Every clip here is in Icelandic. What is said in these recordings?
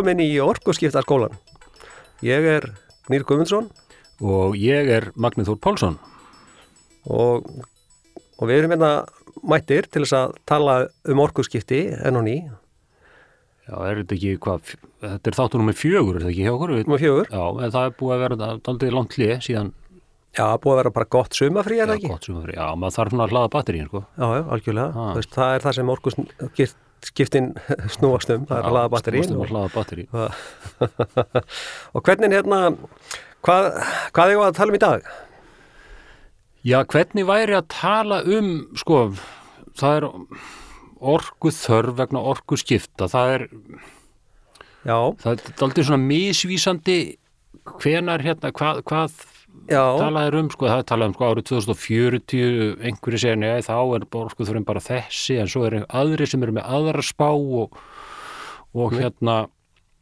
velkomin í Orkuskiptarskólan. Ég er Gnýr Guðmundsson og ég er Magnúð Þór Pálsson. og, og við erum hérna mættir til þess að tala um orkuskipti enn og ný. Já, er þetta ekki hvað, þetta er þáttunum með fjögur, er þetta ekki hjá okkur? Númer fjögur. Já, en það er búið að vera aldrei langt hlið síðan, Já, búið að vera bara gott sumafrí, er já, það ekki? gott sem að fyrir, já, maður þarf svona að hlaða batterín, sko. Já, já, algjörlega. Veist, það er það sem orkuskiptin snúast um, það er að laða batterín. Þú Og, að hlaða batterín. og hvernig hérna, hvað, hvað er að tala um í dag? Já, hvernig væri að tala um, sko, það er orku þörf vegna orku skipta, það er, Já, það er aldrei svona misvísandi hvenar hérna, hvað, hvað já, talað er um, sko, það er talað um sko árið 2040, einhverju segja nei, þá er þurfum bara þessi en svo er aðri sem eru með aðra spá og, og hérna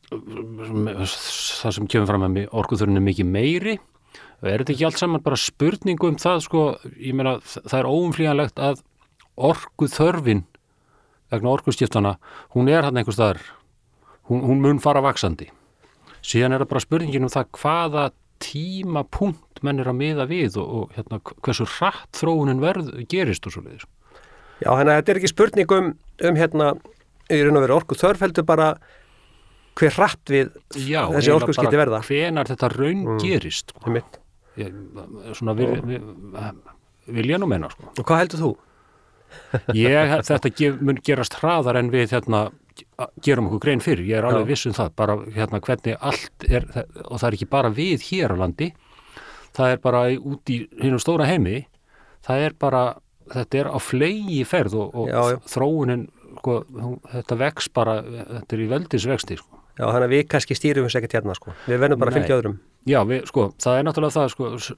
það sem kemur fram með orku þurfum er mikið meiri. Er þetta ekki allt saman bara spurningu um það sko, ég meina það er óumflýjanlegt að orku þörfin vegna orkuskiptana, hún er hann einhvers staðar. Hún, hún mun fara vaksandi síðan er það bara spurningin um það hvaða tímapunkt menn er að miða við og, og hérna, hversu hratt þróunin verð gerist og svo leiðis. já, þannig að þetta er ekki spurning um, um hérna, í raun og veru orku þörf heldur bara hver hratt við Já, Þessi orkuskipti bara verða. Hvenar þetta raun gerist. Sko. Ég, svona vil, vil, vil ég nú menna. Sko. Og hvað heldur þú? Ég, þetta gef, mun gerast hraðar en við hérna, gerum okkur grein fyrir. Ég er alveg viss um það. Bara hérna, hvernig allt er, og það er ekki bara við hér á landi. Það er bara út í hinnum stóra heimi. Það er bara, þetta er á flegi ferð og, og Já, já. þróunin, sko, þetta vex bara, þetta er í veldisvexti, sko. Já, þannig að við kannski stýrum þess ekkert hérna, sko. Við verðum bara að fylgja öðrum. Já, við, sko, það er náttúrulega það, sko,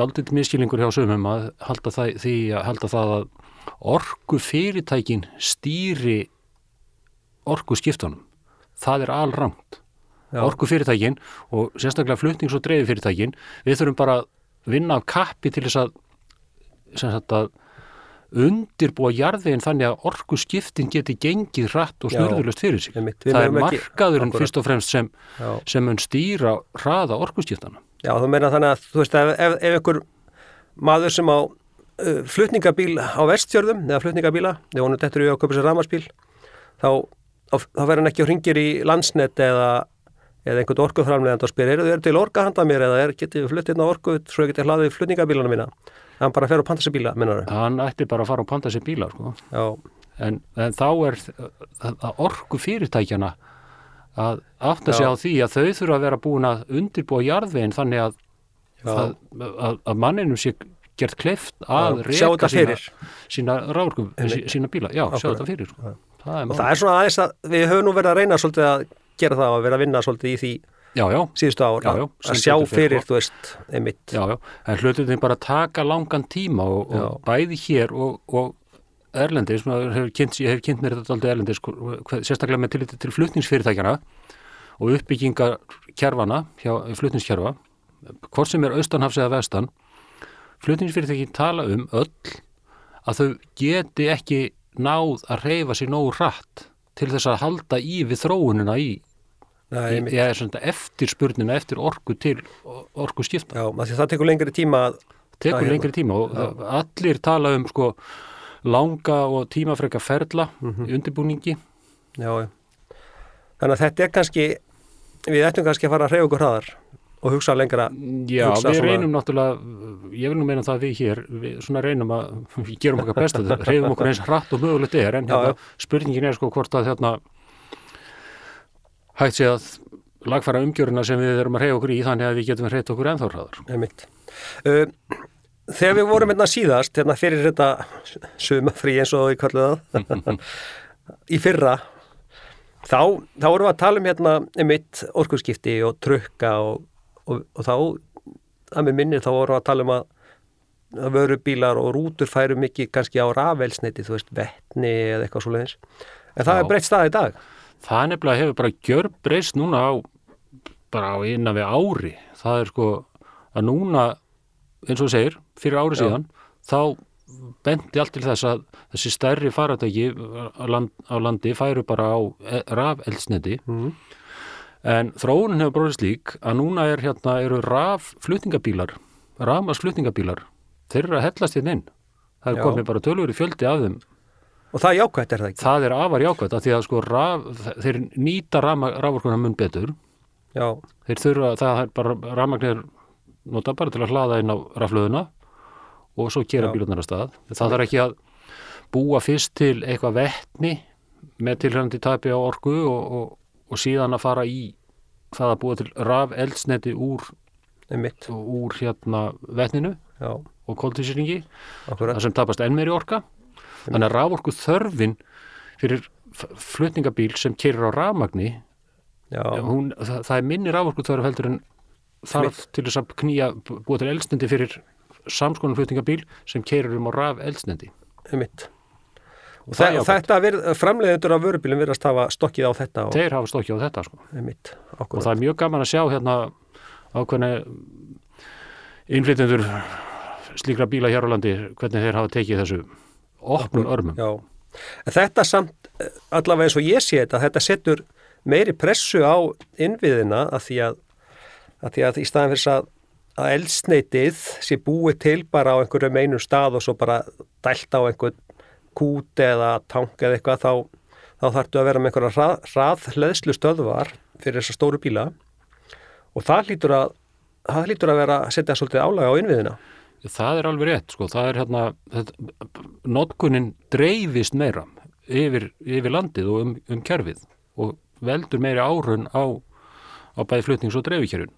daldið miskilningur hjá sumum að halda það, því að halda það að orku fyrirtækin stýri orku skiptunum. Það er alrangt. Já. Orku fyrirtækin og sérstaklega flutnings- og dreifi fyrirtækin, við þurfum bara að vinna af kappi til þess að, sagt að undirbúa jarðveginn þannig að orku skiptin geti gengið hratt og Já. snurðulust fyrir sig. Einmitt. Við Það er markaðurinn fyrst og fremst sem, sem mun stýra hraða orkuskiptana. Já, þú meina þannig að, þú veist, ef, ef, ef einhver maður sem á uh, flutningabíl á vestjörðum, eða flutningabíla, ef honum dettur í að köpa sér ramarsbíl, þá, þá, verður hann ekki og ringir í landsnet eða, eða einhvern orkuðframlegand og spyr, eru þið til orka handa mér eða er, getið við flutt hérna orku, svo ég getið hlaðið flutningabílana mína. Hann bara fer og panta sér bíla, minnar hann ætti bara að fara og panta sér bíla sko. En, en þá er orku fyrirtækjana að átta sig á því að þau þurfa að vera búin að undirbúa jarðveginn þannig að, það, að, að manninum sé gert kleift að þetta sína, sína sína bíla. Já, sjá þetta fyrir sko. Það og það er svona aðeins að við höfum nú verið að reyna svolítið að gera það og vera að vinna svolítið í því já, já, síðustu ár, Já, að- að sjá fyrir, þú veist, einmitt. já, já. En hlutin bara taka langan tíma og, og bæði hér og, og Erlendis, hefur kynnt, ég hef kynnt mér þetta aldrei Erlendis, sérstaklega með tilliti til flutningsfyrirtækjana og uppbyggingar kjærfana hjá flutningskjærfa, hvort sem er austanhafs eða vestan, flutningsfyrirtækin tala um öll að þau geti ekki náð að reyfa sér nógu hratt til þess að halda í við þróunina í, Nei, í, í svona eftir spurnina, eftir orku til orku skipta. Já, að það tekur lengri tíma að tekur Já, lengri tíma og það, allir tala um sko langa og tímafreka ferla Mhm. í undirbúningi. Já, já. Þannig að þetta er kannski, við ættum kannski að fara að hreyfa okkur hraðar og hugsa lengra. Já, Hugsa við reynum náttúrulega ég vil nú meina það að við hér við svona reynum að, við gerum okkar besta reyðum okkur eins hratt og mögulegt er en hérna, spurningin er sko hvort að hérna hægt sé að lagfæra umgjöruna sem við erum að reyða okkur í þannig að við getum reyða okkur ennþá hraðar Einmitt. Uh, þegar við vorum hérna síðast, hérna fyrir þetta sumafrí eins og við kallum það, í fyrra, þá, þá vorum við að tala um hérna einmitt orkuskipti og trukka og, og, og þá, að með minni, þá vorum við að tala um að vörubílar og rútur færu mikið kannski á rafelsneiti, þú veist, vettni eða eitthvað svo leiðis. En það Já. er breytt stað í dag. það nefnilega hefur bara gjör breyst núna á bara á innan við ári það er sko að núna eins og segir, fyrir ári Já. síðan þá bendi allt til þess að þessi stærri faratæki á, land, á landi færu bara á e- rafeldsneti mm. En þróunin hefur bróðist lík að núna er hérna eru rafflutningabílar rafmasflutningabílar þeir eru að hellast hérna inn. Það er Já. komið bara tölvöru fjöldi af þeim. Og það er jákvætt er það ekki? Það er afar jákvæmt af því að sko raf, þeir nýta raforkuna mun betur. Já, þeir þurfa, það er bara rafmagnir nota bara til að hlaða inn á raflöðuna og svo gera bílunar að stað. Það þarf ekki að búa fyrst til eitthvað vettni með tilhörandi tapi á orku og, og, og síðan að fara í það að búa til rafeldsneti úr, einmitt. úr hérna vettninu já, og kóltísýringi það sem tapast enn meiri orka. Þannig að raforku þörfin fyrir flutningabíl sem keirir á rafmagni hún, það, það er minni raforku þörf heldur en þarf til þess að knýja búa til eldsnendi fyrir samskonan flutningabíl sem keirir um á raf eldsnendi einmitt og Það jákvætt. þetta vir, framleiðendur af vörubílum virðast hafa stokkið á þetta og þeir hafa stokkið á þetta sko. einmitt, og það er mjög gaman að sjá hérna ákveðna innflytjendur slíkra bíla hér á landi hvernig þeir hafa tekið þessu opnum örmum Já, þetta samt allavega eins og ég sé þetta, þetta setur meiri pressu á innviðina að því að, að, því að í staðan fyrir að, að eldsneitið sé búið til bara á einhverjum einum stað og svo bara dælt á einhvern kút eða tank eða eitthvað þá, þá þarftu að vera með einhverja rað, raðleðslu stöðvar fyrir þessa stóru bíla. Og það lítur að það lítur að vera að setja svolítið álaga á innviðina. Það er alveg rétt sko. það er hérna notkunin dreifist meira yfir, yfir landið og um, um kerfið og veldur meiri árun á, á bæði flutnings og dreifikerfin.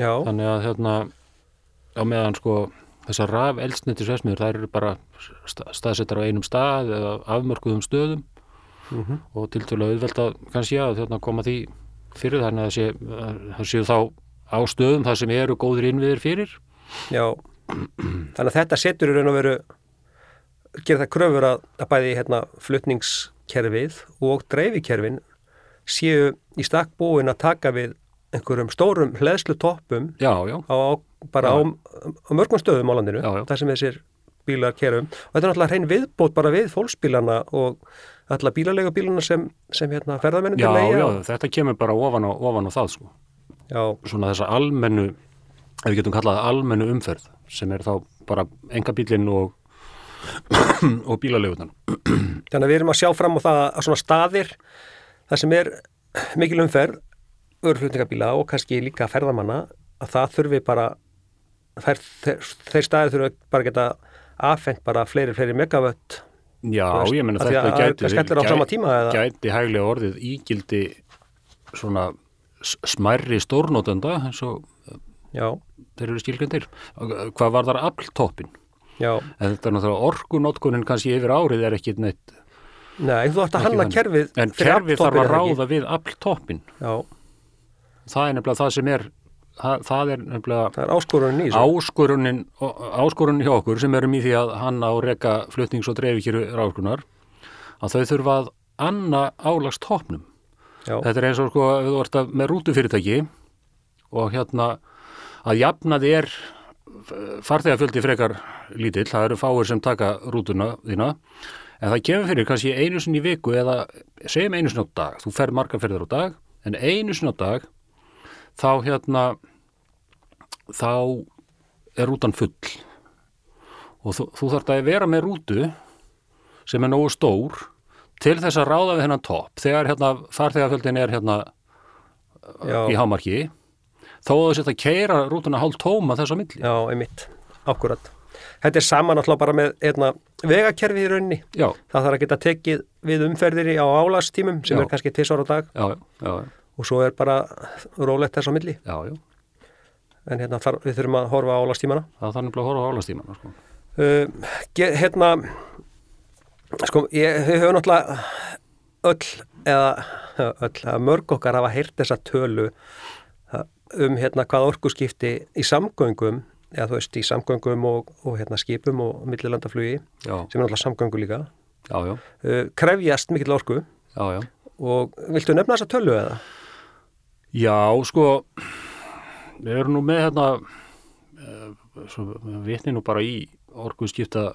Já, þannig að hérna á meðan sko þessar raf eldsniti svæsmiður þær eru bara sta- staðsettar á einum stað eða afmörkuðum stöðum. Mhm. og til til að auðvelda kannski að þarna koma því fyrir þannig að það sé, það séu þá á stöðum þar sem eru góðir innviðir fyrir. Já, þannig að þetta setur í raun og veru gera það kröfur að, að bæði hérna, flutningskerfið og dreifikerfin séu í stakk búin að taka við einhverjum stórum hleðslu toppum já, já, á, á, bara Já. mörgum stöðum á landinu, Já, já. þar sem þessir bílar kerum og þetta er náttúrulega hrein viðbót bara við fólksbílana og alla bílalegu bílana sem, sem hérna, ferðamennum já, leigja já, og- þetta kemur bara ofan á, ofan á það sko. Já, svona þessa almennu ef við getum kallað almennu umferð sem er þá bara engabílinn og og bílalegutan Þannig að við erum að sjá fram á það að svona staðir það sem er mikil umferð örflutningabíla og kannski líka ferðamanna að það þurfi bara þær, þeir, þeir staðir þurfi bara geta affengt bara fleiri, fleiri megavött Já, veist, ég menna þetta gæti, eða- gæti hæglega orðið ígildi svona smærri stórnótenda eins og Já, þeir eru skilgjendir. Hvað var þar afltoppin? já, En þetta er náttúrulega orkunótkunin kannski yfir árið er ekki neitt. nei, þú ætti að hanna kerfið En kerfið þarf að ráða við afltoppin. Já, Það er nefnilega það sem er, það, það er nefnilega það er áskorunin áskorunin, áskorunin hjá okkur sem erum í því að hanna og reka flutnings- og dreifikjöru rákunar að þau þurfa að anna álagst toppnum. Já, Þetta er eins og sko ert að, með rútufyrirtæki og hérna að jafnaði er farþegafjöldi frekar lítill, það eru fáir sem taka rútuna þína en það kemur fyrir kannski einu sinni í viku eða segjum einu sinni á dag, þú fer marga ferðar á dag en einu sinni á dag þá hérna þá er rútan full. Og þú, þú þarft að vera með rútu sem er nógu stór til þess að ráða við hennan topp. Þegar hérna farþegafjöldin er hérna já, í hámarki þó að þú setja að keira rútuna hálf tóma þess á milli. Já, einmitt, akkurat Þetta er saman alltaf bara með einna, vegakerfið í rauninni. Já, það þarf að geta tekið við umferðir á álastímum sem Já. er kannski tvisvar á dag. Já, já, já, og svo er bara rólegt þess á milli já, já. en hérna þar, við þurfum að horfa á álastímana það er þannig að horfa á álastíman sko. uh, ge- hérna sko, ég höfum náttúrulega öll eða öll, að mörg okkar hafa heyrt þessa tölu uh, um hérna hvað orkuskipti í samgöngum eða þú veist í samgöngum og, og hérna skipum og millilandaflugi sem er náttúrulega samgöngu líka já, já, uh, krefjast mikill orku já, já og viltu nefna þessa tölu eða? Já, sko við erum nú með hérna svo, við vitni nú bara í orkuðskipta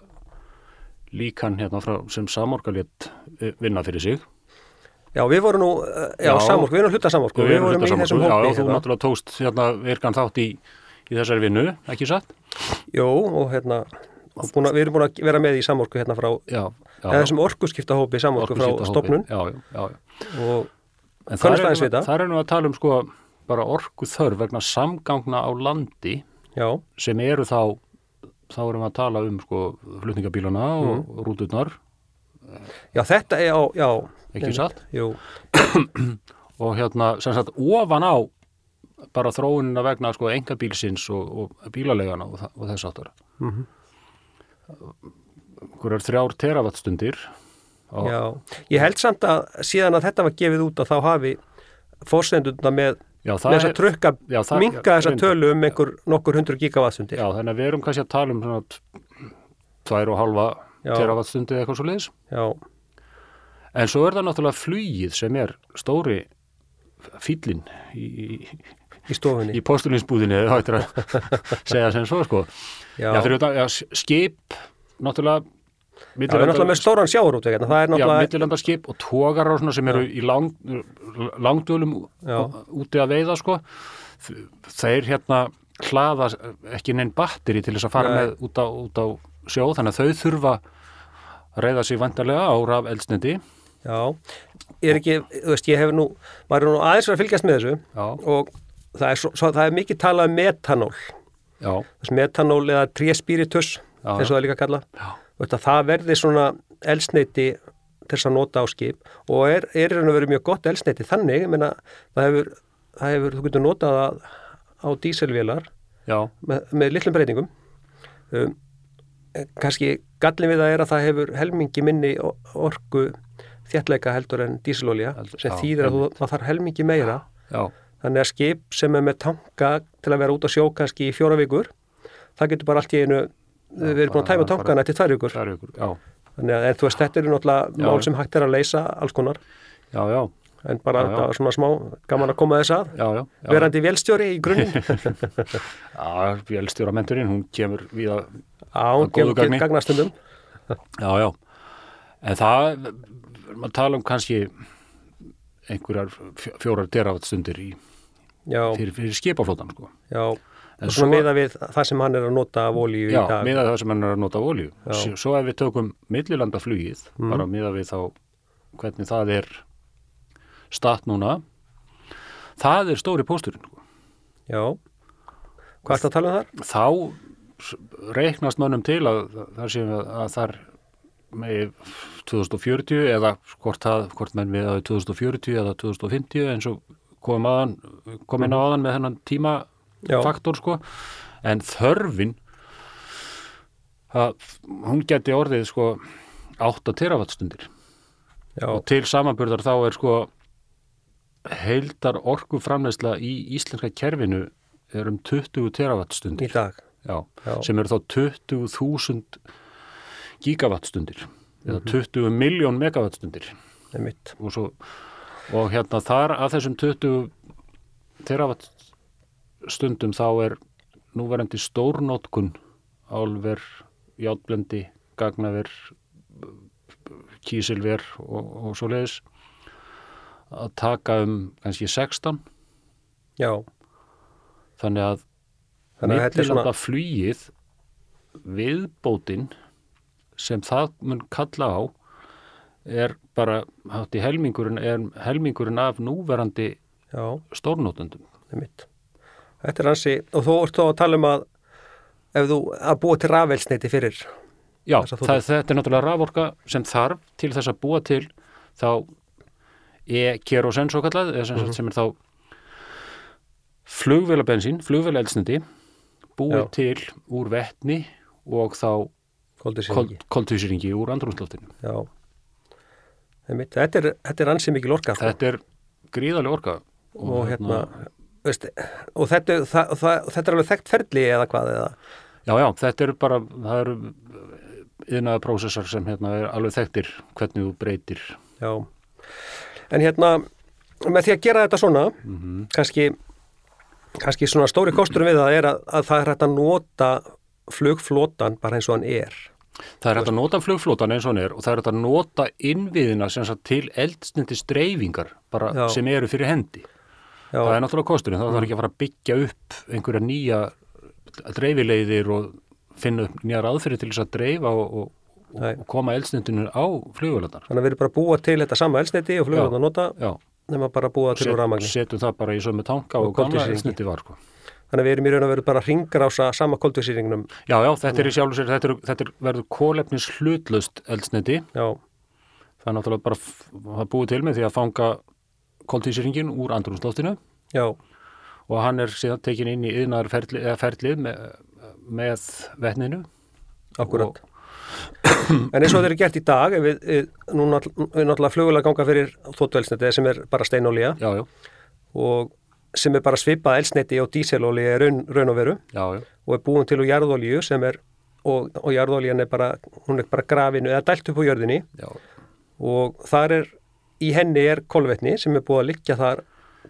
líkan hérna frá, sem samorgalétt vinna fyrir sig Já, við vorum nú, uh, já, Já. samorku, við erum hluta samorku, við vorum í þessum hópi. já, þú hérna. náttúrulega tókst hérna virkan þátt í, í þessari vinnu, ekki satt? Jú, og hérna, búna, við erum búin að vera með í samorku hérna frá, Já, já. þessum orkuskiptahópi samorku frá stopnun Já, já, já, já. og En aðeins við erum, það? erum við að tala um sko bara orku þörf vegna samgangna á landi já, sem eru þá þá erum við að tala um sko flutningabílana og Mm. rúturnar já, þetta er, já, já. Ekki satt? Jú, og hérna sem sagt ofan á bara þróunina vegna sko engabílsins og, og bílalegana og, og þess áttur Mhm. Hver er þrjár teravatstundir á, já. Ég held samt að síðan að þetta var gefið út að þá hafi fórsendurna með, þess að það- minka þessa reyndar. tölu um einhver nokkur hundru gigavatsundir. já, þannig að við erum kannski að tala um svona tvær og halva eða eitthvað svo leiðis Já, En svo er það náttúrulega flugið sem er stóri fýllin í, í, stofunni. í postulinsbúðinni, það hættir að segja sem svo, sko. já, Já, fyrir já, skip, náttúrulega, Já, við erum náttúrulega með stóran sjáurútveg, hérna. það er já, náttúrulega, og tógar og svona sem eru í lang, langdölum Já. úti að veiða, sko. Þeir hérna hlaða ekki neinn batteri til þess að fara Nei. með út á, út á sjó, þannig að þau þurfa að reyða sig vantarlega á raf eldsnendi. já, ég er ekki, þú veist, ég hef nú, maður er nú aðeins að fylgjast með þessu Já, og það er, svo, svo, það er mikið talað um metanól, já, metanól eða tréspiritus, Já, eins og það er líka að kalla, já. Það verði svona elsneiti til þess að nota á skip og er, er og verið mjög gott elsneiti þannig, ég meina, það hefur, það hefur, þú getur notað á díselvélar Já, með, með litlum breytingum. Um, kannski gallin við það er að það hefur helmingi minni o- orku þéttleika heldur en dísilolja Heldur- sem já, þýðir að þú, það þarf helmingi meira. Já, þannig að skip sem er með tanka til að vera út á sjó kannski í fjóra vikur það getur bara allt í einu við erum búin að tæma tankana eftir tvær vikur. þannig að þú veist, þetta eru náttúrulega mál sem hægt er að leysa alls konar. Já, já, en bara Já, svona smá gaman að koma þess að. Já, já, já. verandi vélstjóri í grunninn. Já, vélstjóra menturinn, hún kemur við að, góðu gagni. gagnastundum já, já, en það, að tala um kannski einhverjar fjó- fjórar já, fyrir, fyrir skipaflótan, sko. já En svona miða við það sem hann er að nota af olíu Já, í dag miðað það sem hann er að nota olíu. Já. S- Svo ef við tökum millilandaflugið, Mhm. bara miðað við þá hvernig það er statt núna, það er stóri pósturinn, sko. já, hvað er það að tala um þar? þá reiknast mönnum til að það séum að, að þar með 2040 eða hvort, það, hvort menn við að 2040 eða 2050 eins og kom, aðan, kom inn á aðan með hennan Já. tímafaktor sko. En þörfin að hún geti orðið sko 8 teravatstundir já, og til samanburðar þá er sko heildar orkuframleysla í íslenska kerfinu er um 20 teravatstundir í dag. Já, Já. sem eru þá 20.000 gigawattstundir eða Mhm. 20 miljón megawattstundir og, og hérna þar að þessum 20 terawattstundum þá er núverandi stórnótkun álver, játblendi gagnaver kísilver og, og svo leiðis að taka um kannski 16 já, þannig að þannig að þetta er svona millilanda flugið viðbótin sem það mun kalla á er bara hátt í helmingurinn, helmingurinn af núverandi stórnótundum. er mitt þetta er hansi, og þú ert þá að tala um að ef þú að búa til rafelsneiti fyrir Já, það, þetta er náttúrulega raforka sem þarf til þess að búa til þá e-kerosen svo kallað, eða sem, mm sem er þá flugvélabensín, flugvélaeldsnindi búið Já. til úr vettni og þá koldursingi koltvísýringi úr andrumsloftinu. já, þetta er, þetta er hansi mikil orka sko. Þetta er gríðaleg orka og hérna veist, og þetta, það, það, þetta er alveg þekkt ferli eða hvað eða Já, já, þetta eru bara, það eru yðnaða prósessar sem hérna er alveg þekktir hvernig þú breytir. Já, en hérna með því að gera þetta svona Mm kannski, kannski svona stóri kosturum við það er að, að það er hægt að nota flugflotan bara eins og hann er Það er hægt að nota flugflótan eins og hann er og það er hægt að nota innviðina sem sagt til eldsnendis dreifingar bara Já. sem eru fyrir hendi. Já, Það er náttúrulega kosturinn, þá þarf ekki að fara að byggja upp einhverja nýja dreifileiðir og finna upp nýja ráðfyrir til þess að dreifa og, og, og koma eldsnendinu á flugvöldar. þannig að við erum bara að búa til þetta sama elsniti og flugur að nota Já, nema bara að búa til úr rafmagni. setjum það bara í sömu tanka Og og, gamla eldsnendi var. Sko. Þannig að við erum í raun og veru bara að ringrása sama koldvísýringnum. Já, já, þetta er í sjálfu sér, þetta, er, þetta er, verður kólefnis hlutlust eldsnendi. Já, Það er náttúrulega bara er búið til með því að fanga koltvísýringin úr andrúnsloftinu já, og hann er síðan tekin inn í yðnaðar ferli, með, með vetninu. akkurat. En eins og þetta er gert í dag, við, við, nú við náttúrulega flugulega ganga fyrir þóttuelsniti sem er bara steinolía. Já, já, og sem er bara svipað elsniti og díselolía er raun, raun og veru. Já, já, og er búin til úr jarðolíu sem er, og, og jarðolían er bara, hún er bara grafinu eða dælt upp á jörðinni. Já, og þar er, í henni er kolvetni sem er búið að liggja þar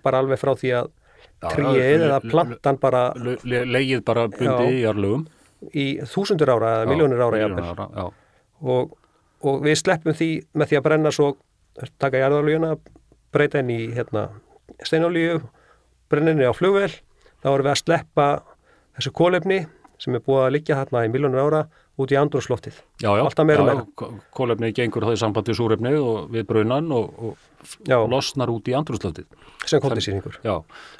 bara alveg frá því að tríið eða plantan bara Le, le, leigið bara Já. bundið í jarlögum. í þúsundur ára eða miljónir ára Milljónir ára, og, og við sleppum því með því að brenna svo taka jarðolíuna, breyta henni í hérna, steinolíu brenna henni á flugvel þá erum við að sleppa þessu kólefni sem er búið að liggja þarna í miljónir ára út í andrúnsloftið Já, já, já, meira. já, kólefni gengur það í sambandi súrefni og við brunan og, og losnar út í andrúslöftið. sem koldisýringur Já,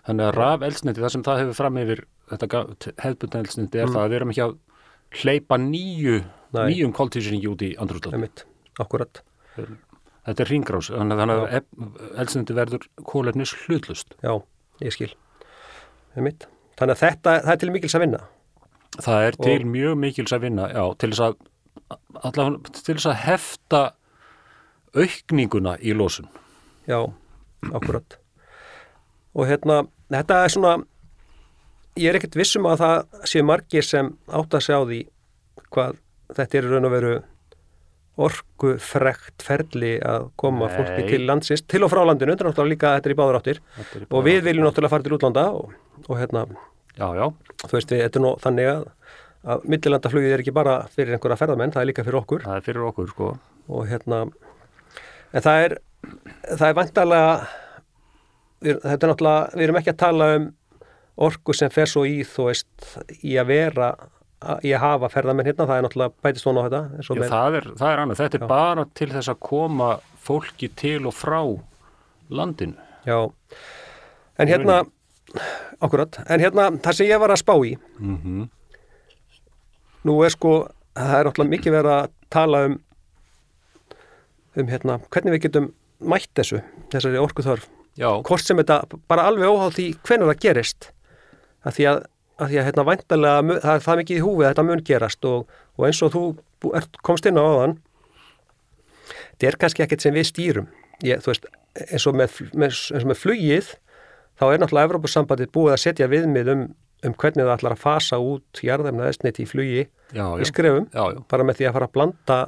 þannig að raf eldsneiti, það sem það hefur fram yfir þetta hefðbundan eldsneiti er það að við erum ekki að hleypa nýju, nýjum koltísringi út í andrúslöftið. Einmitt, akkurat Þetta er ringrás, þannig þannig að eldsneiti verður kólefnis hlutlust. Já, ég skil Einmitt. Þannig að þetta, það er til mikils að vinna Það er til mjög mikils að vinna, já, til þess að, allavega, til þess að hefta aukninguna í losun. Já, akkurat og hérna, þetta er svona ég er ekkert vissum að það séu margir sem átt að sjá því hvað þetta er raun og veru orku frekt ferli að koma Nei. fólki til landsins, til og frá landinu, þetta er náttúrulega líka þetta er í báður áttir og við viljum náttúrulega fara til útlanda og, og hérna, Já, já, þú veist við, þetta er nú þannig að, að millilandaflugið er ekki bara fyrir einhverja ferðamenn, það er líka fyrir okkur það er fyrir okkur, sko. og hérna en það er það er vantarlega við, þetta er náttúrulega, við erum ekki að tala um orku sem fer svo í þú veist, í að vera í að hafa ferðamenn hérna, það er náttúrulega bætist svona á þetta Já, með, það er, það er annað. Þetta er bara til þess að koma fólki til og frá landinu. já en hérna akkurat, en hérna það sem ég var að spá í Mm nú er sko, það er náttúrulega mikið verið að tala um um hérna, hvernig við getum mætt þessu, þessari orku þörf Já, hvort sem þetta bara alveg óháð því hvenær það gerist að því að, að, því að hérna, væntalega, það er það mikið í húfi að þetta mun gerast og, og eins og þú ert, komst inn á áðan þetta er kannski ekkert sem við stýrum. Ég, þú veist, eins og með, með, eins og með flugið þá er náttúrulega Evrópussambandið búið að setja viðmið um, um hvernig það ætlar að fasa út jarðefna elsniti í flugi já, í skrefum Já, já. bara með því að fara að blanda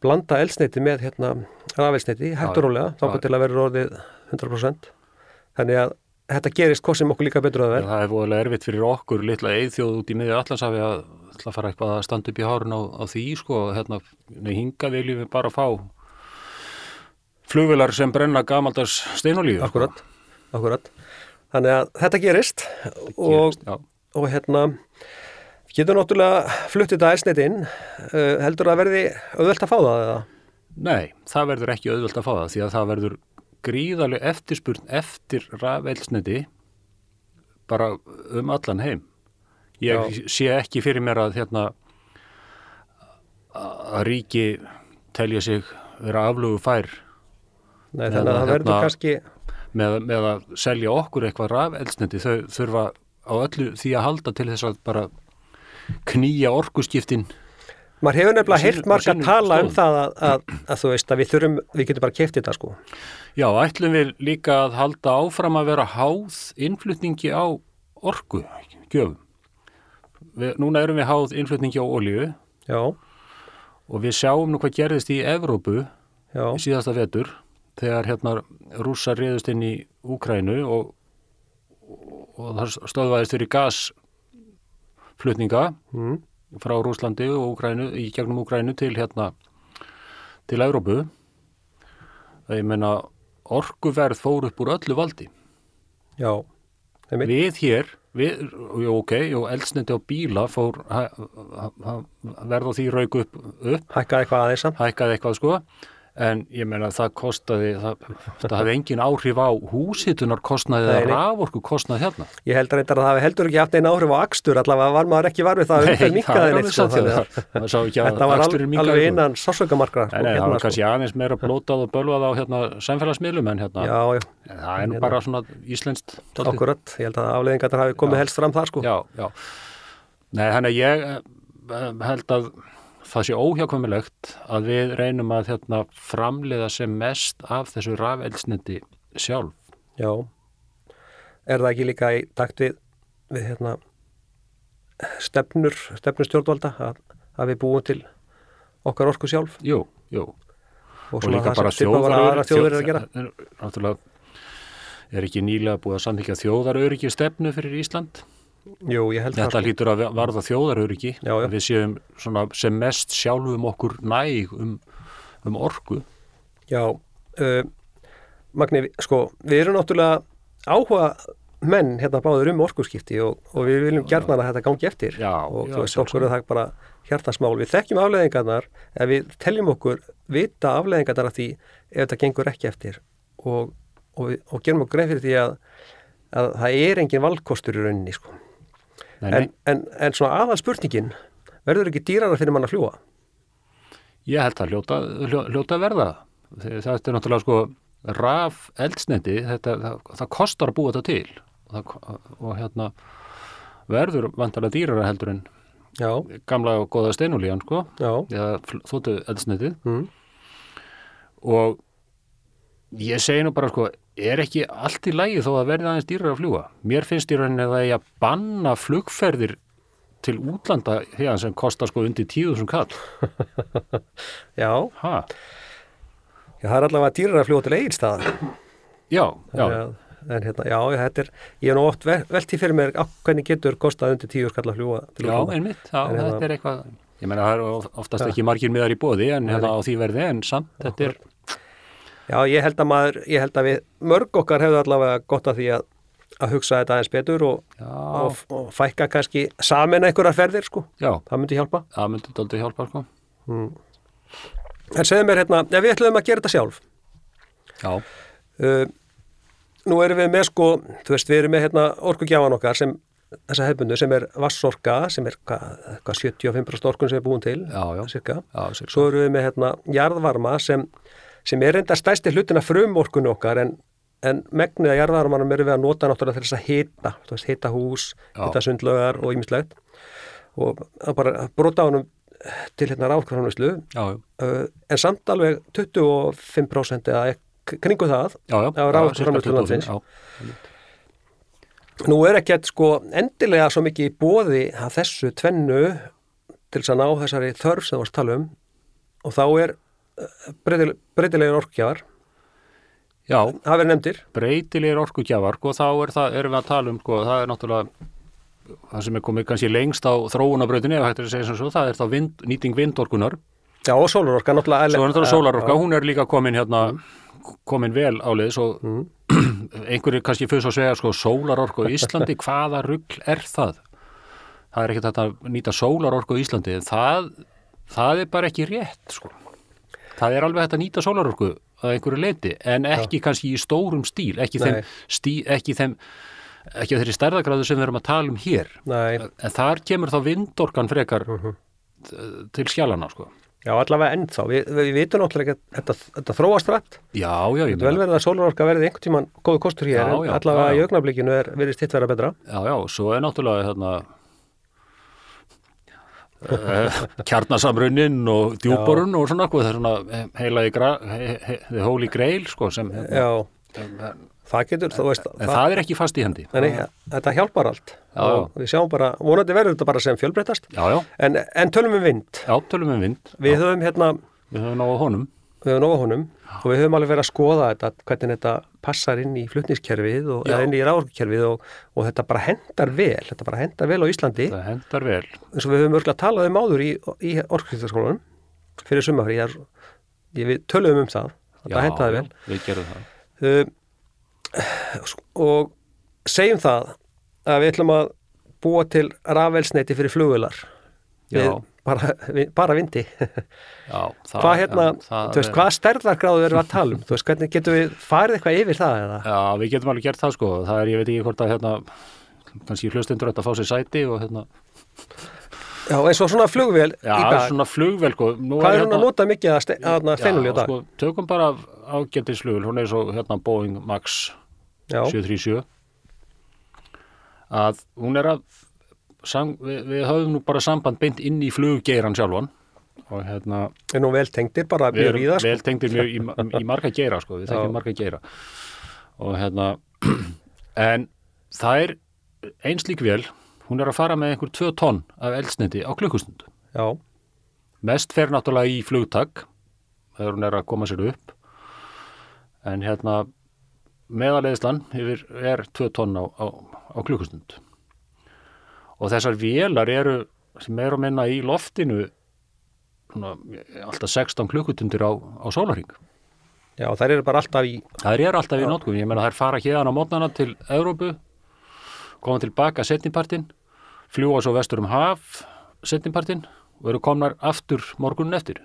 blanda elsneiti með hérna rafelsneiti, hægt og rólega, þá Já. til að vera orðið 100% þannig að þetta gerist hvað sem okkur líka betur að vera Það er voðalega erfitt fyrir okkur litla eithjóð út í miðju allansafi að, að fara eitthvað að standa upp í hárun á, á því sko, hérna, nei, hinga viljum við bara fá flugvilar sem brenna gamaldags steinolíu. akkurat, akkurat þannig að þetta gerist og, Já, og hérna getur náttúrulega fluttið þetta elsneiti inn. Uh, heldur að verði auðvelt að fá það eða? nei, það verður ekki auðvelt að fá það því að það verður gríðarlega eftirspurn eftir rafelsniti bara um allan heim. Ég sé ekki fyrir mér að hérna að ríki telja sig vera aflögu fær Nei, þannig að það verður hérna- kannski með, með að selja okkur eitthvað rafeldsneiti þau þurfa á öllu því að halda til þess að bara knýja orkuskiptin. Maður hefur nefnilega á marga sínum tala um það að, að, að þú veist að við þurfum, við getum bara keft þetta sko. Já, ætlum við líka að halda áfram að vera háð innflutningi á orku gjöfum. Við, Núna erum við háð innflutningi á olíu. Já, og við sjáum nú hvað gerðist í Evrópu já, í síðasta vetur þegar hérna rússar reyðust inn í Úkrænu og, og það stöðvaðist fyrir gasflutninga mm, frá Rúslandi og Úgrænu, í gegnum Úgrænu til hérna til Európu ég meina orkuverð fór upp úr öllu valdi. Já, við hér við, jú, ok, jú, eldsneiti á bíla fór ha, ha, ha, verð á því rauk upp, upp. Hækkaði eitthvað aðeins hækkaði eitthvað sko en ég meina það kostaði það, það hafði engin áhrif á húsitunar kostnaði Nei, eða nei. raforku kostnaði hérna Ég held að það hafi heldur ekki haft einn áhrif á akstur, allavega var maður ekki varfið það að umferð það minkaði er neitt. Sko, að að þetta var alveg sko. innan sársökamarkra. Nei, nei, það var kannski aðeins meira blótað og bölvað á hérna samfélagsmiðlum en hérna, Já, já, það er nú bara svona íslenskt akkurat. Ég held að afleðingarnar hafi komið Já. helst fram þar sko. Já, já. Nei, þannig að ég eh, held að það sé óhjákvæmilegt að við reynum að hérna, framleiða sem mest af þessu rafeldsniti sjálf. Já. Er það ekki líka í takt við, við hérna, stefnur, stefnur stjórnvalda að, að við búum til okkar orku sjálf Jú, jú. og Og líka bara sem svipað var að aðra þjóðir eru að gera. þjóð- Náttúrulega er ekki nýlega búið að samþykja þjóðaröryggi stefnu fyrir Ísland. Jú, ég held Þetta sko. hlýtur að varða þjóðaröryggi. Að Við séum svona sem mest sjálfum okkur næg um, um orku. Já, uh, Magni, sko, við erum náttúrulega áhuga menn hérna báður um orkuskipti og, og við viljum gerna að þetta gangi eftir Já, og já, þú veist, okkur er það bara hjartasmál. Við þekkjum afleðingarnar ef við teljum okkur vita afleðingarnar af því ef þetta gengur ekki eftir og, og, og gerum okkur greið fyrir því að, að það er engin valkostur í rauninni, sko. Nei, nei. En, en, en svona aðal spurningin, verður ekki dýrara fyrir mann að fljúa? Ég held að hljóta, hljó- hljóta að verða. Þetta er náttúrulega sko raf eldsneiti, þetta, það, það kostar að búa þetta til og, það, og hérna verður vantarlega dýrara heldur en Já, gamla og góða steinulíjan sko, þóttu eldsneitið mm, og ég segi nú bara sko, er ekki allt í lagi þó að verði aðeins dýrar að fljúa. Mér finnst í rauninni að það er að banna flugferðir til útlanda hérna sem kostar sko undir 10.000 kall. já, Ha? já, það er allavega dýrara að fljúa til eigilstaða. Já, já, En hérna, já, þetta er, ég hef nú oft vel- velt í fyrir mér á hvernig getur kostað undir tíu skall að fljúa til já, útlanda. einmitt, já, En hérna- þetta er eitthvað, ég meina það er oftast ekki margir miðar í bóði en hérna á því verði en samt, þetta er, Já, ég held að maður, ég held að við mörg okkar hefðu allavega gott að því að, að hugsa þetta aðeins betur og, og, og fækka kannski samin einhverjar ferðir, sko. já, Það myndi hjálpa. það myndi daldið hjálpa, sko. En segðu mér hérna, ef við ætlum að gera þetta sjálf. Já, Uh, nú erum við með sko, þú veist, við erum með hérna orkugjafan okkar sem, þessa hefbundu sem er vassorka, sem er hvað, hvað 75% orkun sem er búin til, já, já, cirka. já, sér, Svo erum við með hérna jarðvarma sem, sem er reynda stæsti hlutina frumorkunni okkar en, en megnið að jarðvarmanum eru við að nota náttúrulega til þess að hita, veist, hita hús, Já. hita sundlögar og ýmislegt. Og að bara brota á honum til hérna ráðkvæðanvíslu uh, en samt alveg 25% eða kringu það já, já, Já, raforkuframleiðslu sirka 25, landsins. já, Nú er ekkert sko endilega svo mikið í bóði að þessu tvennu til þess að ná þessari þörf sem þú varst að tala um. Og þá er breytilegir orkgjafar já, það verið nefndir. Breytilegir orkugjafar og þá er það, erum við að tala um sko, það er náttúrulega það sem er komið kannski lengst á þróunabrautinni ef hægt er að segja sem svo, það er þá vind, nýting vindorkunar Já og sólarorka náttúrulega svo náttúrulega sólarorka, hún er líka komin hérna, komin vel áleiðis og einhverju kannski fyrst að segja sko sólarorka á Íslandi, hvaða rugl er það? Það er ekkert að nýta sólarorka á Íslandi, en það það er bara ekki rétt sko. Það er alveg hægt að nýta sólarorku að einhverju leiti, en ekki kannski í stórum stíl, ekki Nei. þeim, stí, ekki þeim ekki þeirri stærðagráðu sem við erum að tala um hér Nei, en þar kemur þá vindorkan frekar Mhm. til skjálana sko. já allavega ennþá við, við, vitum náttúrulega ekki að þetta, þetta þróast rætt Já, já, ég Þetta vel verið að sólarorka verið einhvern tíman góðu kostur hér Já, en já, allavega já, já. í augnablikinu er verið stitt vera betra Já, já, svo er náttúrulega uh, kjarnasamrunnin og djúborun og svona, hvað, það er svona heila í gra, he, he, the holy grail sko, sem, Já, það getur, þú veist en það er ekki fast í hendi. Nei, þetta hjálpar allt. Já, og við sjáum bara, vonandi verður þetta bara sem fjölbreytast Já, já, en, en tölum um vind. Já, tölum við vind. Við já, höfum hérna, við höfum náða honum. Við höfum nóga honum. Og við höfum alveg verið að skoða þetta hvernig þetta passar inn í flutniskerfið og Já. inn í ráðorkukerfið og, og þetta bara hendar vel, þetta bara hendar vel á Íslandi. Það hendar vel. Eins og við höfum örgulega talað um áður í, í orkuskiptaskólanum fyrir sumafrí, ég, ég, við töluðum um það, þetta hendaði vel. við gerum það. Um, og segjum það að við ætlum að búa til rafelsneiti fyrir flugvilar við Já. Bara, bara vindi. Já, það, hvað hérna, það veist, hvað stærðargráðu við að tala um, veist, hvernig getum við farið eitthvað yfir það eða? Já, við getum alveg gert það sko. Það er, ég veit ekki hvort að hérna kannski hlustendur þetta að fá sér sæti og hérna. Já, eins og svona flugvél Já, svona flugvel sko. Nú hvað er hérna, hún að nota mikið að, ste, að steinulí á dag? sko, tökum bara ágættisflugvel, hún er svo hérna Boeing Max Já, 737 að hún er að sam, við, við höfum nú bara samband beint inn í fluggeiran sjálfan. Og hérna er nú vel tengdir bara við mjög erum víða sko. vel tengdir mjög í, í marga geira sko, við þekkjum marga geira. Og hérna en það er eins lík vel hún er að fara með einhver 2 tonn af eldsneiti á klukkustund. Já, mest fer náttúrulega í flugtak þegar hún er að koma sér upp. En hérna meðaleiðslan yfir er 2 tonn á, á, á klukkustund og þessar vélar eru er að minna í loftinu svona, alltaf 16 klukkutundir á, á sólarring já, þær eru bara alltaf í Það er alltaf í nótkum, ég meina þær fara hérna á mótnana til Evrópu, koma tilbaka setnipartin, fljúa svo vestur um haf setnipartin og eru komnar aftur morgunin eftir.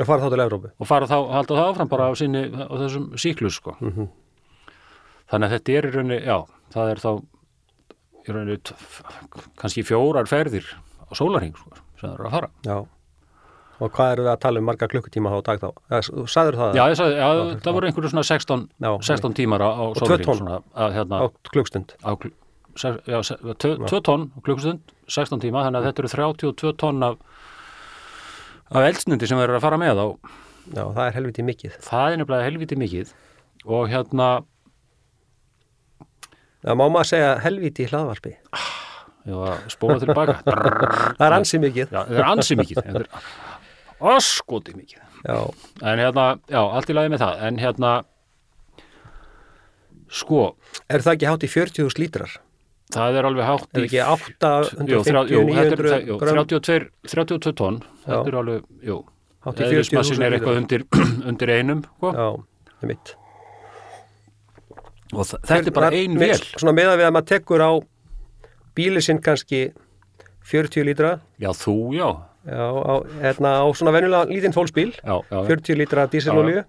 Að fara þá til Evrópu. Og fara þá, halda það áfram bara á, sinni, á þessum síklus sko. Mhm. Þannig að þetta er í rauninni, já, það er þá í f- kannski fjórar ferðir á sólarhing sko, sem það eru að fara. Já, og hvað eru við að tala um marga klukkutíma á dag þá? Þú sagður það Já, sagði, já, það voru einhverju svona 16, Já, 16 tímar á, á að, hérna, á klukkstund já, se- tvö, tvö tonn á klukkustund, 16 tíma þannig að þetta eru 32 tonn af, af eldsnindi sem verður að fara með á. Já, það er helviti mikið. Það er nefnilega helviti mikið. Og hérna Það má maður segja helviti í hlaðvarpi. Ég var að spóla tilbaka. Það er ansi mikið. Já, það er ansi mikið. Þetta er oskoti mikið. Já, en hérna, já, allt í lagi með það. En hérna sko, er það ekki hátt í 40.000 lítrar? það er alveg hátt Er í ekki 850, jú, þrjá, jú, þetta er, 900 jú, grömm? 32, 32 tonn. Já. þetta er alveg, jú. Hátt í eðlismassin 40.000 er eitthvað lítrar. undir, undir einum sko. Já, það er mitt og þetta er bara Það ein með- vél. Svona meða við að maður tekur á bíli sinn kannski 40 lítra. Já, þú, já, Já, á, hérna, á svona venjulega lítinn fólksbíl já, já, já. 40 lítra dísilolíu.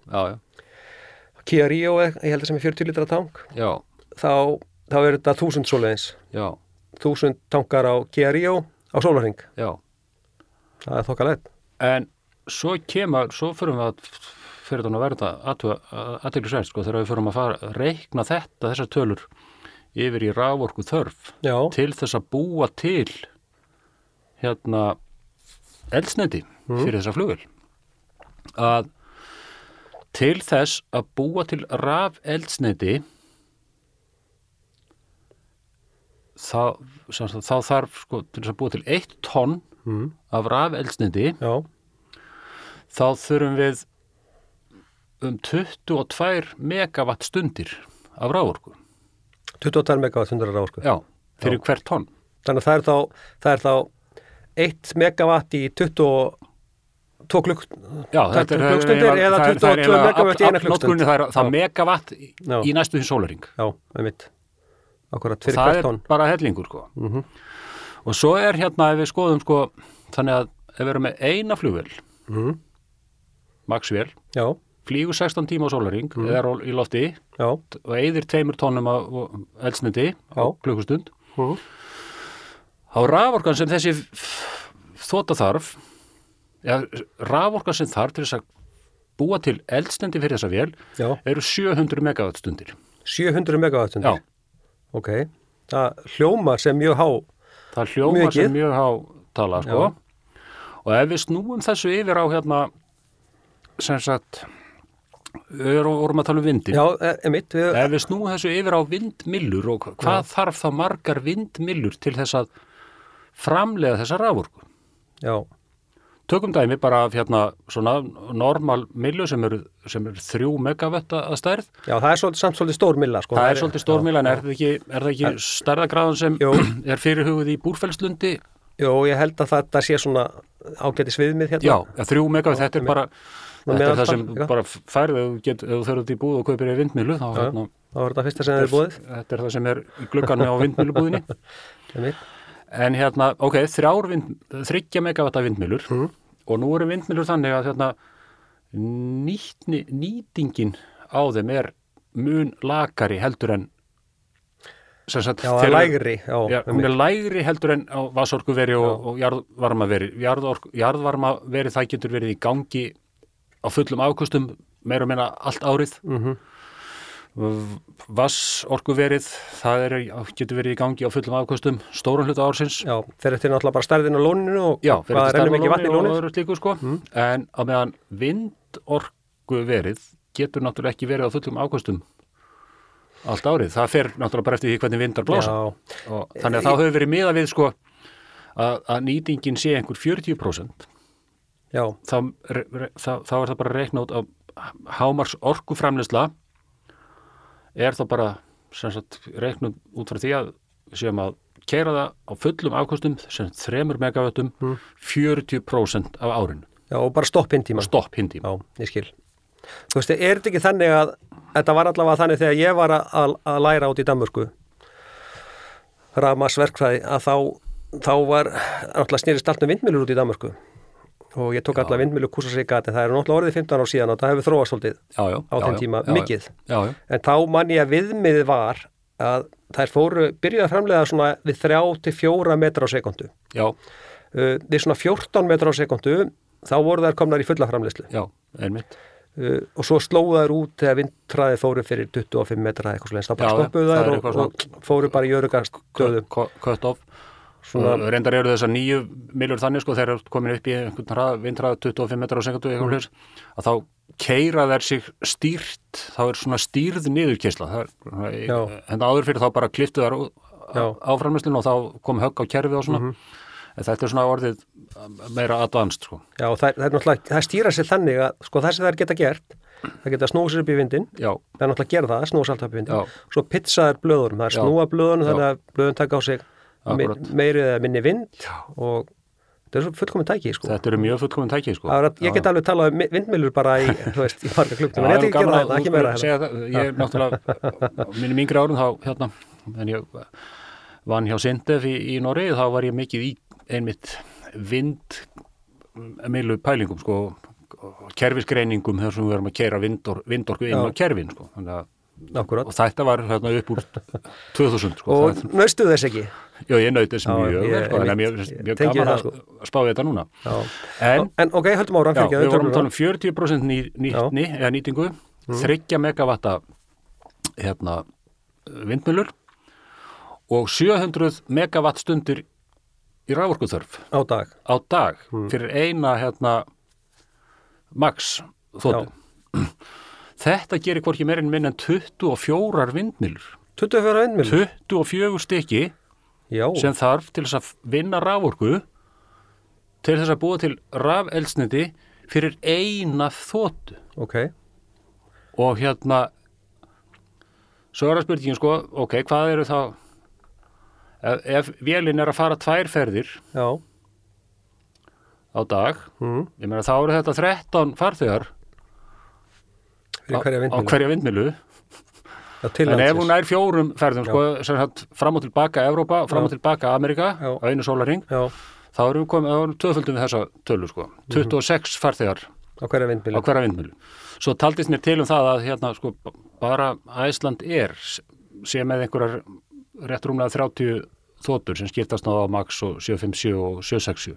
Kia Rio, ég held að sem er 40 lítra tank. Já, þá, þá er þetta 1000 svoleiðis. Já, 1000 tankar á Kia Rio á sólarring já. Það er þokkalegt. En svo kemur, svo förum við að fyrir þannig að verða aðteglisverð sko, þegar við förum að fara, reikna þetta þessar tölur yfir í rávorku þörf Já, til þess að búa til hérna eldsneiti fyrir þessa flugvel að til þess að búa til raf eldsneiti þá, þá þarf sko, til þess að búa til eitt tonn mm. af raf eldsneiti já, þá þurfum við um 22 megawatt stundir af rávorku 22 megawatt hundra ráðsku já, fyrir hvert tonn þannig að það er þá, það er þá 1 megawatt í 22 klukk Já, Það er klukkstundir eða það er- það er 22 eiginlega megawatt í eina aflnotkunin, Það er, það er Já. megawatt í, Já. í næstu því sólaring. já, með mitt akkurat fyrir Það hvert er tonn bara hellingur, sko. Mhm. Og svo er hérna, ef við skoðum, sko, þannig að ef við erum með eina flugvél, mm. maxvél, já, flýgur 16 tíma á sólaring, Mhm. eða er í lofti já, og eyðir tveimur tónnum á eldsniti á Já. klukkustund, mm. þá raforkan sem þessi þóta þarf, ja, raforkan sem þarf til þess að búa til eldsnendi fyrir þessa vél já eru 700 megawatt stundir. 700 megawatt Já. ok, það hljómar sem mjög há Það hljóma Mikið. sem mjög há tala, sko. Og ef við snúum þessu yfir á hérna, sem sagt, við vorum að tala um vindin. já, emitt, við, Ef við snúum þessu yfir á vindmillur og hvað þarf þá margar vindmillur til þess að framlega þessa raforku? já, tökum dæmi bara af hérna svona normal millu sem eru, sem eru þrjú megavött að stærð Já, það er svolítið, samt svolítið stór milla sko. það er svolítið stór milla en er það ekki, er það ekki stærðagráðan sem Jú. er fyrirhugð í búrfellslundi Jú, ég held að þetta sé svona ágætis viðmið hérna já, þrjú megavött, þetta er bara þetta er það sem eitthvað. bara færð ef þú út í búð og kaupir í vindmilu þá hérna, þá er þetta fyrsta sem er búið þetta er það sem er í gluggan á vindmilubúðinni. En hérna, ok, þrjár vind, þryggja megavata vindmilur Mhm. og nú eru vindmilur þannig að hérna, nýtni, nýtingin á þeim er mun lakari heldur en sagt, Já, það er lægri já, Já, hún er lægri heldur en á vasorkuveri og, og jarðvarmaveri. Jarðork, jarðvarmaveri það getur verið í gangi á fullum afkustum meira og meina allt árið. Mhm. Vassorkuverið það er, getur verið í gangi á fullum afkustum stóran hluta ársins. Já, þeir eru náttúrulega bara stærðin á lóninu og Já, í og lónið öðru slíku sko. En á meðan vindorkuverið getur náttúrulega ekki verið á fullum afkustum allt árið. Það fer náttúrulega bara eftir því hvernig vindar og þannig að þá hefur verið miða við sko að, að nýtingin sé einhver 40% já, þá, re- re- þá, þá er það bara út að hámars orkuframleysla er þá bara sem reiknum út frá því að við séum að keira það á fullum afkostum sem 3 megavöttum 40% af árinu. Já, og bara stopp hinn tíma. Stopp hinn tíma. Já, ég skil. Þú veist, er þetta ekki þannig að þetta var allavega þannig þegar ég var að, að læra út í Danmörku Ramasverkfræði að þá, þá var náttúrulega snýrist allt með vindmilur út í Danmörku og ég tók allavega vindmilu kúsa sig en það er náttúrulega orðið 15 ár síðan og það hefur þróast svolítið já, já, á já, þeim já, tíma, já, já. mikið. Já, já, en þá man ég að viðmiðið var að þær fóru, byrjuðu að framlega svona við 3-4 metra á sekundu já, uh, við svona 14 metra á sekundu þá voru þær komnar í fulla já, einmitt. Uh, og svo slóðu þær út þegar vindræði fóru fyrir 25 metra eitthvað svoleiðis, þá bara Já, já, stoppuðu þær og, og fóru bara í örugast stöðu. Cut cut off Svona- og reyndar eru þessar nýju millur þannig sko þegar eru komin upp í vindhrað 25 metrar á sekundu mm. að þá keira þær sig stýrt þá er svona stýrð Já. en áður fyrir þá bara kliftu þær Já. áframlöslun og þá kom högg á kerfið og svona Mhm. en þetta er svona orðið meira advanced sko Já, það, það er náttúrulega, það stýra sér þannig að sko það sem þær geta gert það geta snúið sér upp í vindin já, það er náttúrulega að gera það, sér alltaf upp í vindin Já. svo pizza þær blöðurum, það er snúa blöðunum þannig að blöðun taka á sig me, Akkúrat. meiri eða minni vind og þetta er svo fullkominn tæki sko. þetta eru mjög fullkomin tæki sko. Er að, ég get alveg talað um mi- vindmyllur bara í, veist, í marga klukktum, en ég ætla ekki að þetta, ekki meira hérna. þetta ég er náttúrulega á mínum yngri árum þá hérna en ég vann hjá Sindef í, í Noregi þá var ég mikið í einmitt vindmilu pælingum sko kerfisgreiningum þar sem við erum að vindor, vindorku inn á kerfin sko. Þannig að, Akkurat. og þetta var hérna upp úr 2000 sko Og það, naustu þess ekki? já, ég naut þess mjög vel, sko, en ég- mjög, mjög gaman að sko. spá þetta núna en En ok, höldum ára, Já, við vorum að tala um um 40% ný, nýtni eða nýtingu, Mm. 30 megavatta hérna, vindmjölur og 700 megawatt stundir í rávorkuþörf á dag. á dag Mm. fyrir eina hérna, max þóttu. Þetta gerir hvorki meirinn minn en 24 vindmjölur. 24 vindmyllur? 24 stykki Já, sem þarf til þess að vinna rávorku til þess að búa til rafelsniti fyrir eina þóttu. ok. og hérna svo er að spurningin sko ok, hvað eru þá ef, ef vélinn er að fara tvær ferðir Já, á dag mm. ég meina þá eru þetta 13 farþegar hverja á hverja vindmilu en ef hún er fjórum ferðum sko, sem sagt, fram og tilbaka Evrópa, fram og tilbaka Amerika Já. á einu sólaring, þá erum við komið erum við þessa tölu sko. 26 farþegar á hverja vindmilu svo taldist mér til um það að hérna sko bara Æsland er sé með einhverjar rétt rúmlega 30 þóttur sem skiptast á Max og 757 og 767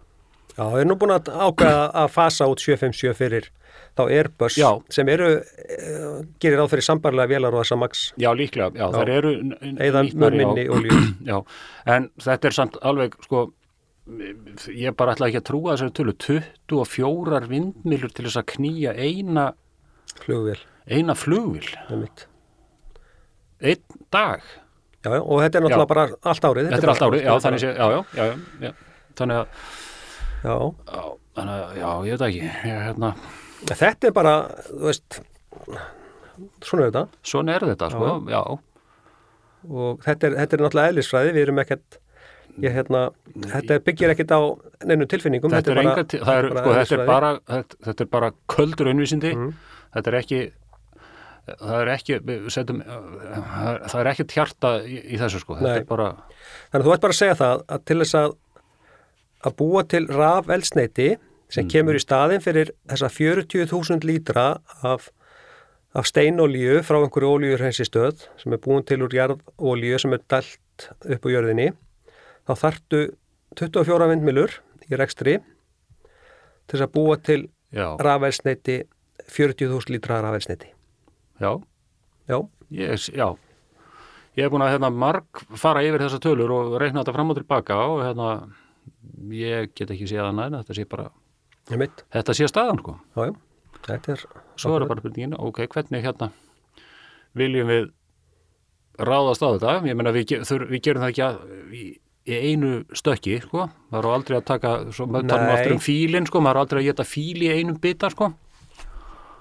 Já, við erum nú búin að ákveða að fasa út 757 fyrir þá Airbus Já. sem eru, uh, gerir ráð fyrir sambarlega vélar og þessa max já líklega, já, þær eru n- n- eða nýtnar, mun já. já, en þetta er samt alveg sko ég bara ætla ekki að trúa þessari tölu 24 vindmilur til þess að knýja eina flugvél, eina flugvil einn dag Já, já, og þetta er náttúrulega Já. bara allt árið. þetta er allt árið, já, þannig sé, já, já, já, já, já. þannig að Já, Já, þannig að, já, ég veit ekki ég, hérna, Þetta er bara, þú veist, svona er þetta svona er þetta, sko, já, og þetta er, þetta er náttúrulega eðlisfræði, við erum ekkert, ég hérna, þetta byggir ekkert á neinu tilfinningum. þetta er bara- til- er, sko, þetta er bara þetta, þetta er bara köldur unnvísindi Mhm. þetta er ekki það er ekki setjum, það er- ekki hjarta í, í þessu, sko, þetta Nei. er bara Þannig að þú ert bara að segja það að til þess að, að búa til raf eldsneiti sem kemur í staðin fyrir þessa 40.000 lítra af, af steinolíu frá einhverju olíurhensistöð sem er búin til úr jarðolíu sem er dælt upp á jörðinni. Þá þartu 24 vindmilur í rekstri til þess að búa til já, raf eldsneiti 40.000 lítra raf eldsneiti. já, Já, ég, já. Ég hef búin að hérna, marg fara yfir þessar tölur og reikna þetta fram og tilbaka og hérna ég get ekki séð að næna, þetta sé bara. Þetta sé staðan, sko. Já, já, þetta er... svo er það bara spurningin, ok, hvernig hérna viljum við ráðast á þetta, ég meina við, við gerum það ekki að, í, einu stökki, sko, maður er aldrei að taka svo maður aftur um fílinn, sko, maður er aldrei að geta fíl í einum bita, sko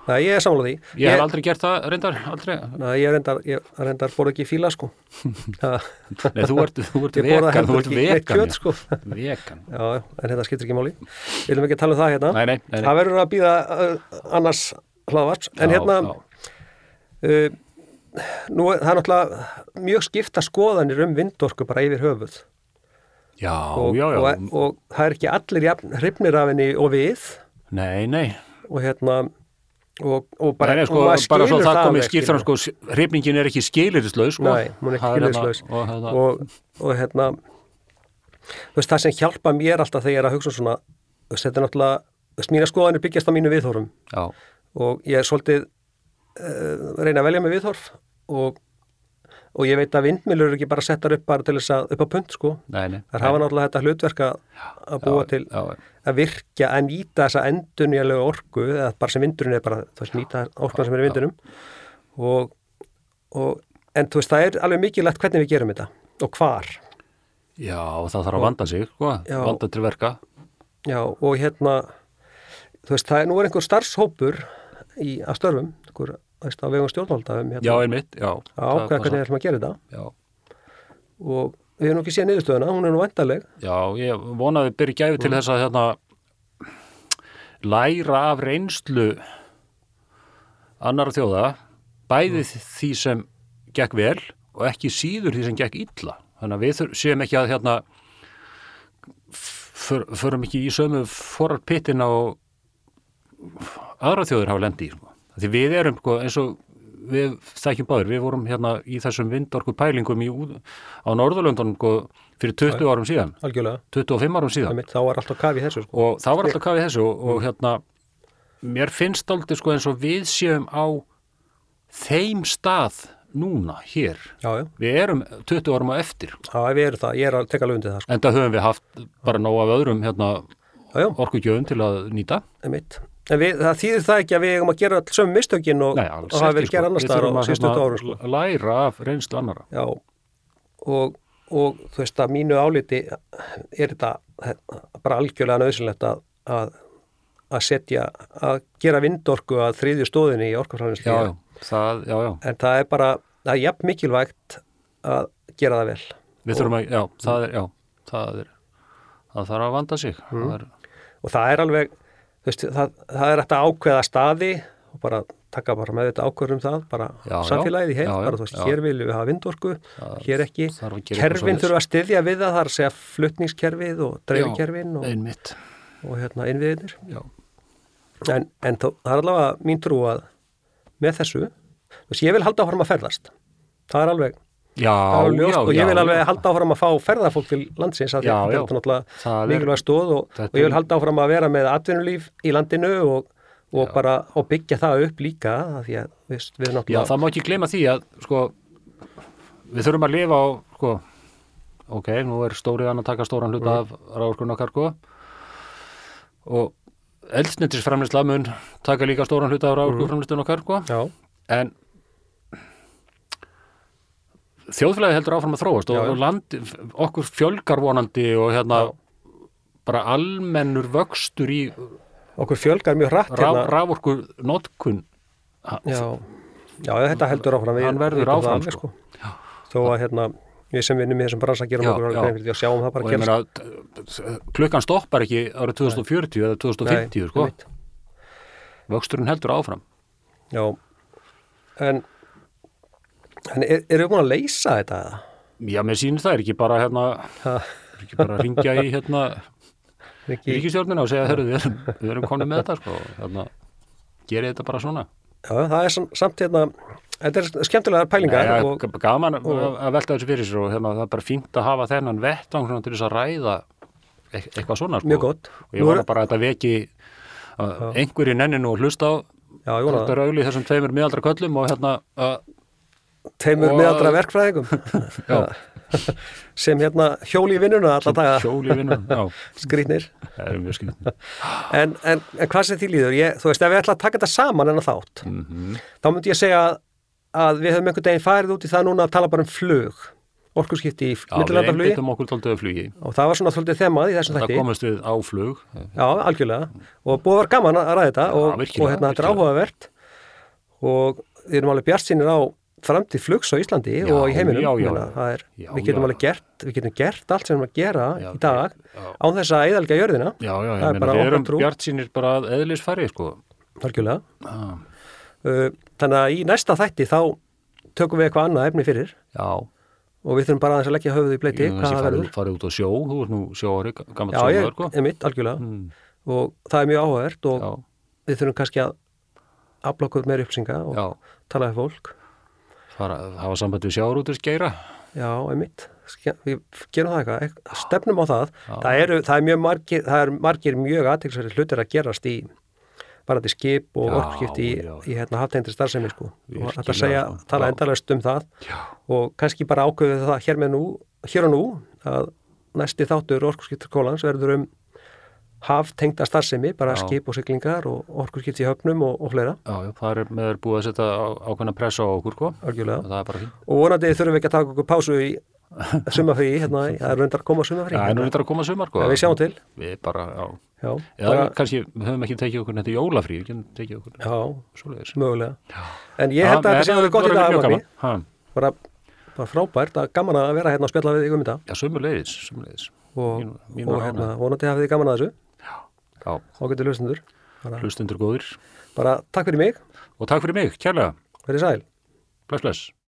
Nei, ég er samlað því. ég hef aldrei gert það, reyndar, aldrei Nei, ég reyndar, ég reyndar borða ekki fíla sko. Nei, þú ert, þú ert ég vegan, þú ert vegan kjöt sko. vegan, Já, en þetta skiptir ekki máli. Við viljum ekki tala um það hérna. nei, nei, nei, nei. Það verður að býða uh, annars hlaðvarps. En Já, hérna, uh, nú það er náttúrulega mjög skipta skoðanir um vindorku bara yfir höfuð. já, Og, já, já, og, og það er ekki allir hrifnir af henni og við. nei, nei Og hérna, og, og bara, Nei, sko, og bara svo það komið skýrt skilur. sko, hrifningin er ekki skilirislaus, sko. Nei, hún er ekki Það hérna- skilyrðislaus. Og, hérna, og, og hérna þú veist, það sem hjálpa mér alltaf þegar ég er að hugsa um svona þetta er náttúrulega, þú veist, mína skoðanir byggjast á mínu viðhorfum já, og ég er svolítið uh, reyna að velja með viðhorf og, og ég veit að vindmilur eru ekki bara settar upp bara til þess að upp á punt sko, nei, nei. þær hafa náttúrulega þetta hlutverk að að búa já, til Já, að virkja, að nýta þessa endurnýjanlega orku, eða bara sem vindurinn er bara, þú veist, nýta orkuna sem er í vindunum og, og en þú veist, það er alveg mikilvægt hvernig við gerum þetta og hvar. Já, og það þarf að vanda sig, sko, Já. vanda til verka. Já, og hérna, þú veist, það er nú er einhver starfshópur í, að störfum, einhver, á vegum stjórnvalda um hérna, Já, einmitt, já. að ákveða hvernig við ætlum að gera þetta. Já, og við hefum ekki séð niðurstöðuna, hún er nú vantarleg. já, ég vonaði byrja gæfi Mm. til þess að hérna læra af reynslu annara þjóða, bæði Mm. því sem gekk vel og ekki síður því sem gekk illa. Þannig að við séum ekki að hérna för- förum ekki í sömu forar pittin á aðra þjóður hafa lendi í sko. því við erum sko, eins og við þekkjum báður, við vorum hérna í þessum vindorku pælingum í, á Norðurlöndunum sko, fyrir 20 árum síðan. Algjörlega, 25 árum síðan. Þá er alltaf kafi í þessu sko. og þá var alltaf kafið þessu og, og hérna mér finnst aldrei sko eins og við séum á þeim stað núna hér. Já, já, við erum 20 árum á eftir. Já, við erum það, ég er að teka alveg undir það sko. en það höfum við haft bara nóg af öðrum hérna, orkugjöfum til að nýta. Einmitt. En við, það þýðir það ekki að við eigum að gera all sömu mistökin og, alls hafa verið gerð annar Við staðar þurfum á að, hérna, árum sko. læra af reynslu annara Já, og, og þú veist að mínu áliti er þetta bara algjörlega nöðsynlegt að, að, að setja, að gera vindorku að þriðju stóðinni í orkufræðinslu. já, það, já, já, En það er bara, það er jafn mikilvægt að gera það vel. við þurfum að, já, það er, já, það er það þarf að vanda sig Mm. það er, Og það er alveg, veist, það, það er þetta ákveða staði og bara taka bara með þetta ákveður um það, bara Já, samfélagið í já, bara þú veist, hér viljum við hafa vindorku, hér ekki. að Kerfin þurfa að styðja við það, það er að segja flutningskerfið og dreifikerfin og, og hérna innviðinir. En, en þó, það er allavega mín trú að með þessu, þú veist, ég vil halda áfram að ferðast. Það er alveg, já, já, og ég já, vil alveg já. halda áfram að fá ferðafólk til landsins að Já, þetta já. er náttúrulega mikilvæg stóð og, og ég vil halda áfram að vera með atvinnulíf í landinu og, og Já. bara og byggja það upp líka af því að við, við Já, náttúrulega það má ekki gleyma því að sko, við þurfum að lifa á sko, ok, nú er stóriðan að taka stóran hluta af ráðurkun okkar sko, og eldsnettisframlisla mun taka líka stóran hluta af ráðurkunframlislun okkar sko, já, en þjóðfélagi heldur áfram að þróast og, Já, já. og land, okkur fjölgar vonandi og hérna bara almennur vöxtur í okkur fjölgar mjög hratt raf, hérna. raforku notkun Já, já, þetta heldur áfram Hann verður áfram, alveg, sko. Þó að hérna, við sem vinnum í þessum Já, okkur alveg já. grein fyrir því og sjáum það bara ég gerast. meina klukkan stoppar ekki árið 2040 eða 2050 sko. einmitt. vöxturinn heldur áfram Já, en, en er, erum við búin að leysa þetta eða? já, mér sýnir það er ekki bara hérna er ekki bara að ringja í hérna ríkistjórnina og segja, við erum, erum komin með þetta sko, og hérna, gerið þetta bara svona já, það er sam- samt hérna, þetta er skemmtilegar pælingar Nei, og, og, gaman að að velta þessu fyrir sér og hérna, það er bara fínt að hafa þennan vettvang til þess að ræða e eitthvað svona sko. mjög gott. og ég Nú vona er- bara að þetta veki einhverju nenni nú að hlusta á Já, þetta það. er augli þessum tveimur miðaldra köllum og hérna að Teimur og- meðaldra verkfræðingum Já. sem hérna hjóli í vinnuna alla daga hjóli vinnum já, skrýtnir. það er mjög skil En, en, en hvað sem því líður, ég, þú veist, ef við ætla að taka þetta saman en að þátt, Mhm. þá myndi ég segja að, við höfum einhvern veginn farið út í það núna að tala bara um flug, orkuskipti í Já, við millilandaflugi einbyttum okkur tólduðu flugi og það var svona svolítið þemað í þessum það þætti. komast við á flug Já, algjörlega. Og búið vera gaman að ræða þetta og, og hérna þetta er áhugavert og við erum alveg bjartsinir á framtíð flugs á Íslandi Já, og í heiminum. já, já. Er, við getum alveg gert, við getum gert allt sem við erum að gera í dag án þess að eðalga jörðina, já, já, ég er meina við erum bjart sínir bara eðlisfæri sko já, Uh, Þannig að í næsta þætti þá tökum við eitthvað annað efni fyrir já og við þurfum bara að leggja höfuð í bleiti Ég verður. farið út á sjó, þú ert nú sjóari, gammalt Já, ég sjóari, sko. er mitt, algjörlega. Mm, Og það er mjög áhugavert og við þurfum kannski að afla okkur meir uppsinga og já, tala við fólk. Fara, hafa samband við sjáarútur skeira. Já, einmitt. Við gerum það eitthvað, stefnum á það. Það eru, það er mjög margir, það er margir mjög aðtilsverið hlutir að gerast í varandi skip og Já, orkskipti í, í hérna haftegndri starfsemi sko. og þetta segja, sko. tala endalast um það Já, og kannski bara ákveðu það hér með nú, hér og nú að næsti þáttur orkurskiptur kólans verður um haftengda starfsemi, bara Já. skip og siglingar og orkurskipt í höfnum og, og fleira, já, já, það er með búið að setja ákveðna pressa á okkur, sko. algjörlega. Það er bara fín. Og vonandi þurfum við ekki að taka okkur pásu í sumafrí, hérna, það er reyndar að koma sumafrí. Já, nú er þetta að koma sumar, sko. Við sjáum til. Við bara, já. Já, Eða bara, kannski, við höfum ekki tekið okkur þetta jólafrí, við getum tekið okkur já, svoleiðis. mögulega. En ég held að þetta sé alveg gott í dag. Bara, frábært, að gaman að vera hérna og spjalla við ykkur um þetta. Já, sumuleiðis, sumuleiðis. Og, Mín- mín var og hérna, vonandi hafið þið gaman að þessu, Já, þá getur hlustundur. Bara, hlustundur góðir. bara takk fyrir mig, Og takk fyrir mig, kærlega. verið sæl. Bless, bless.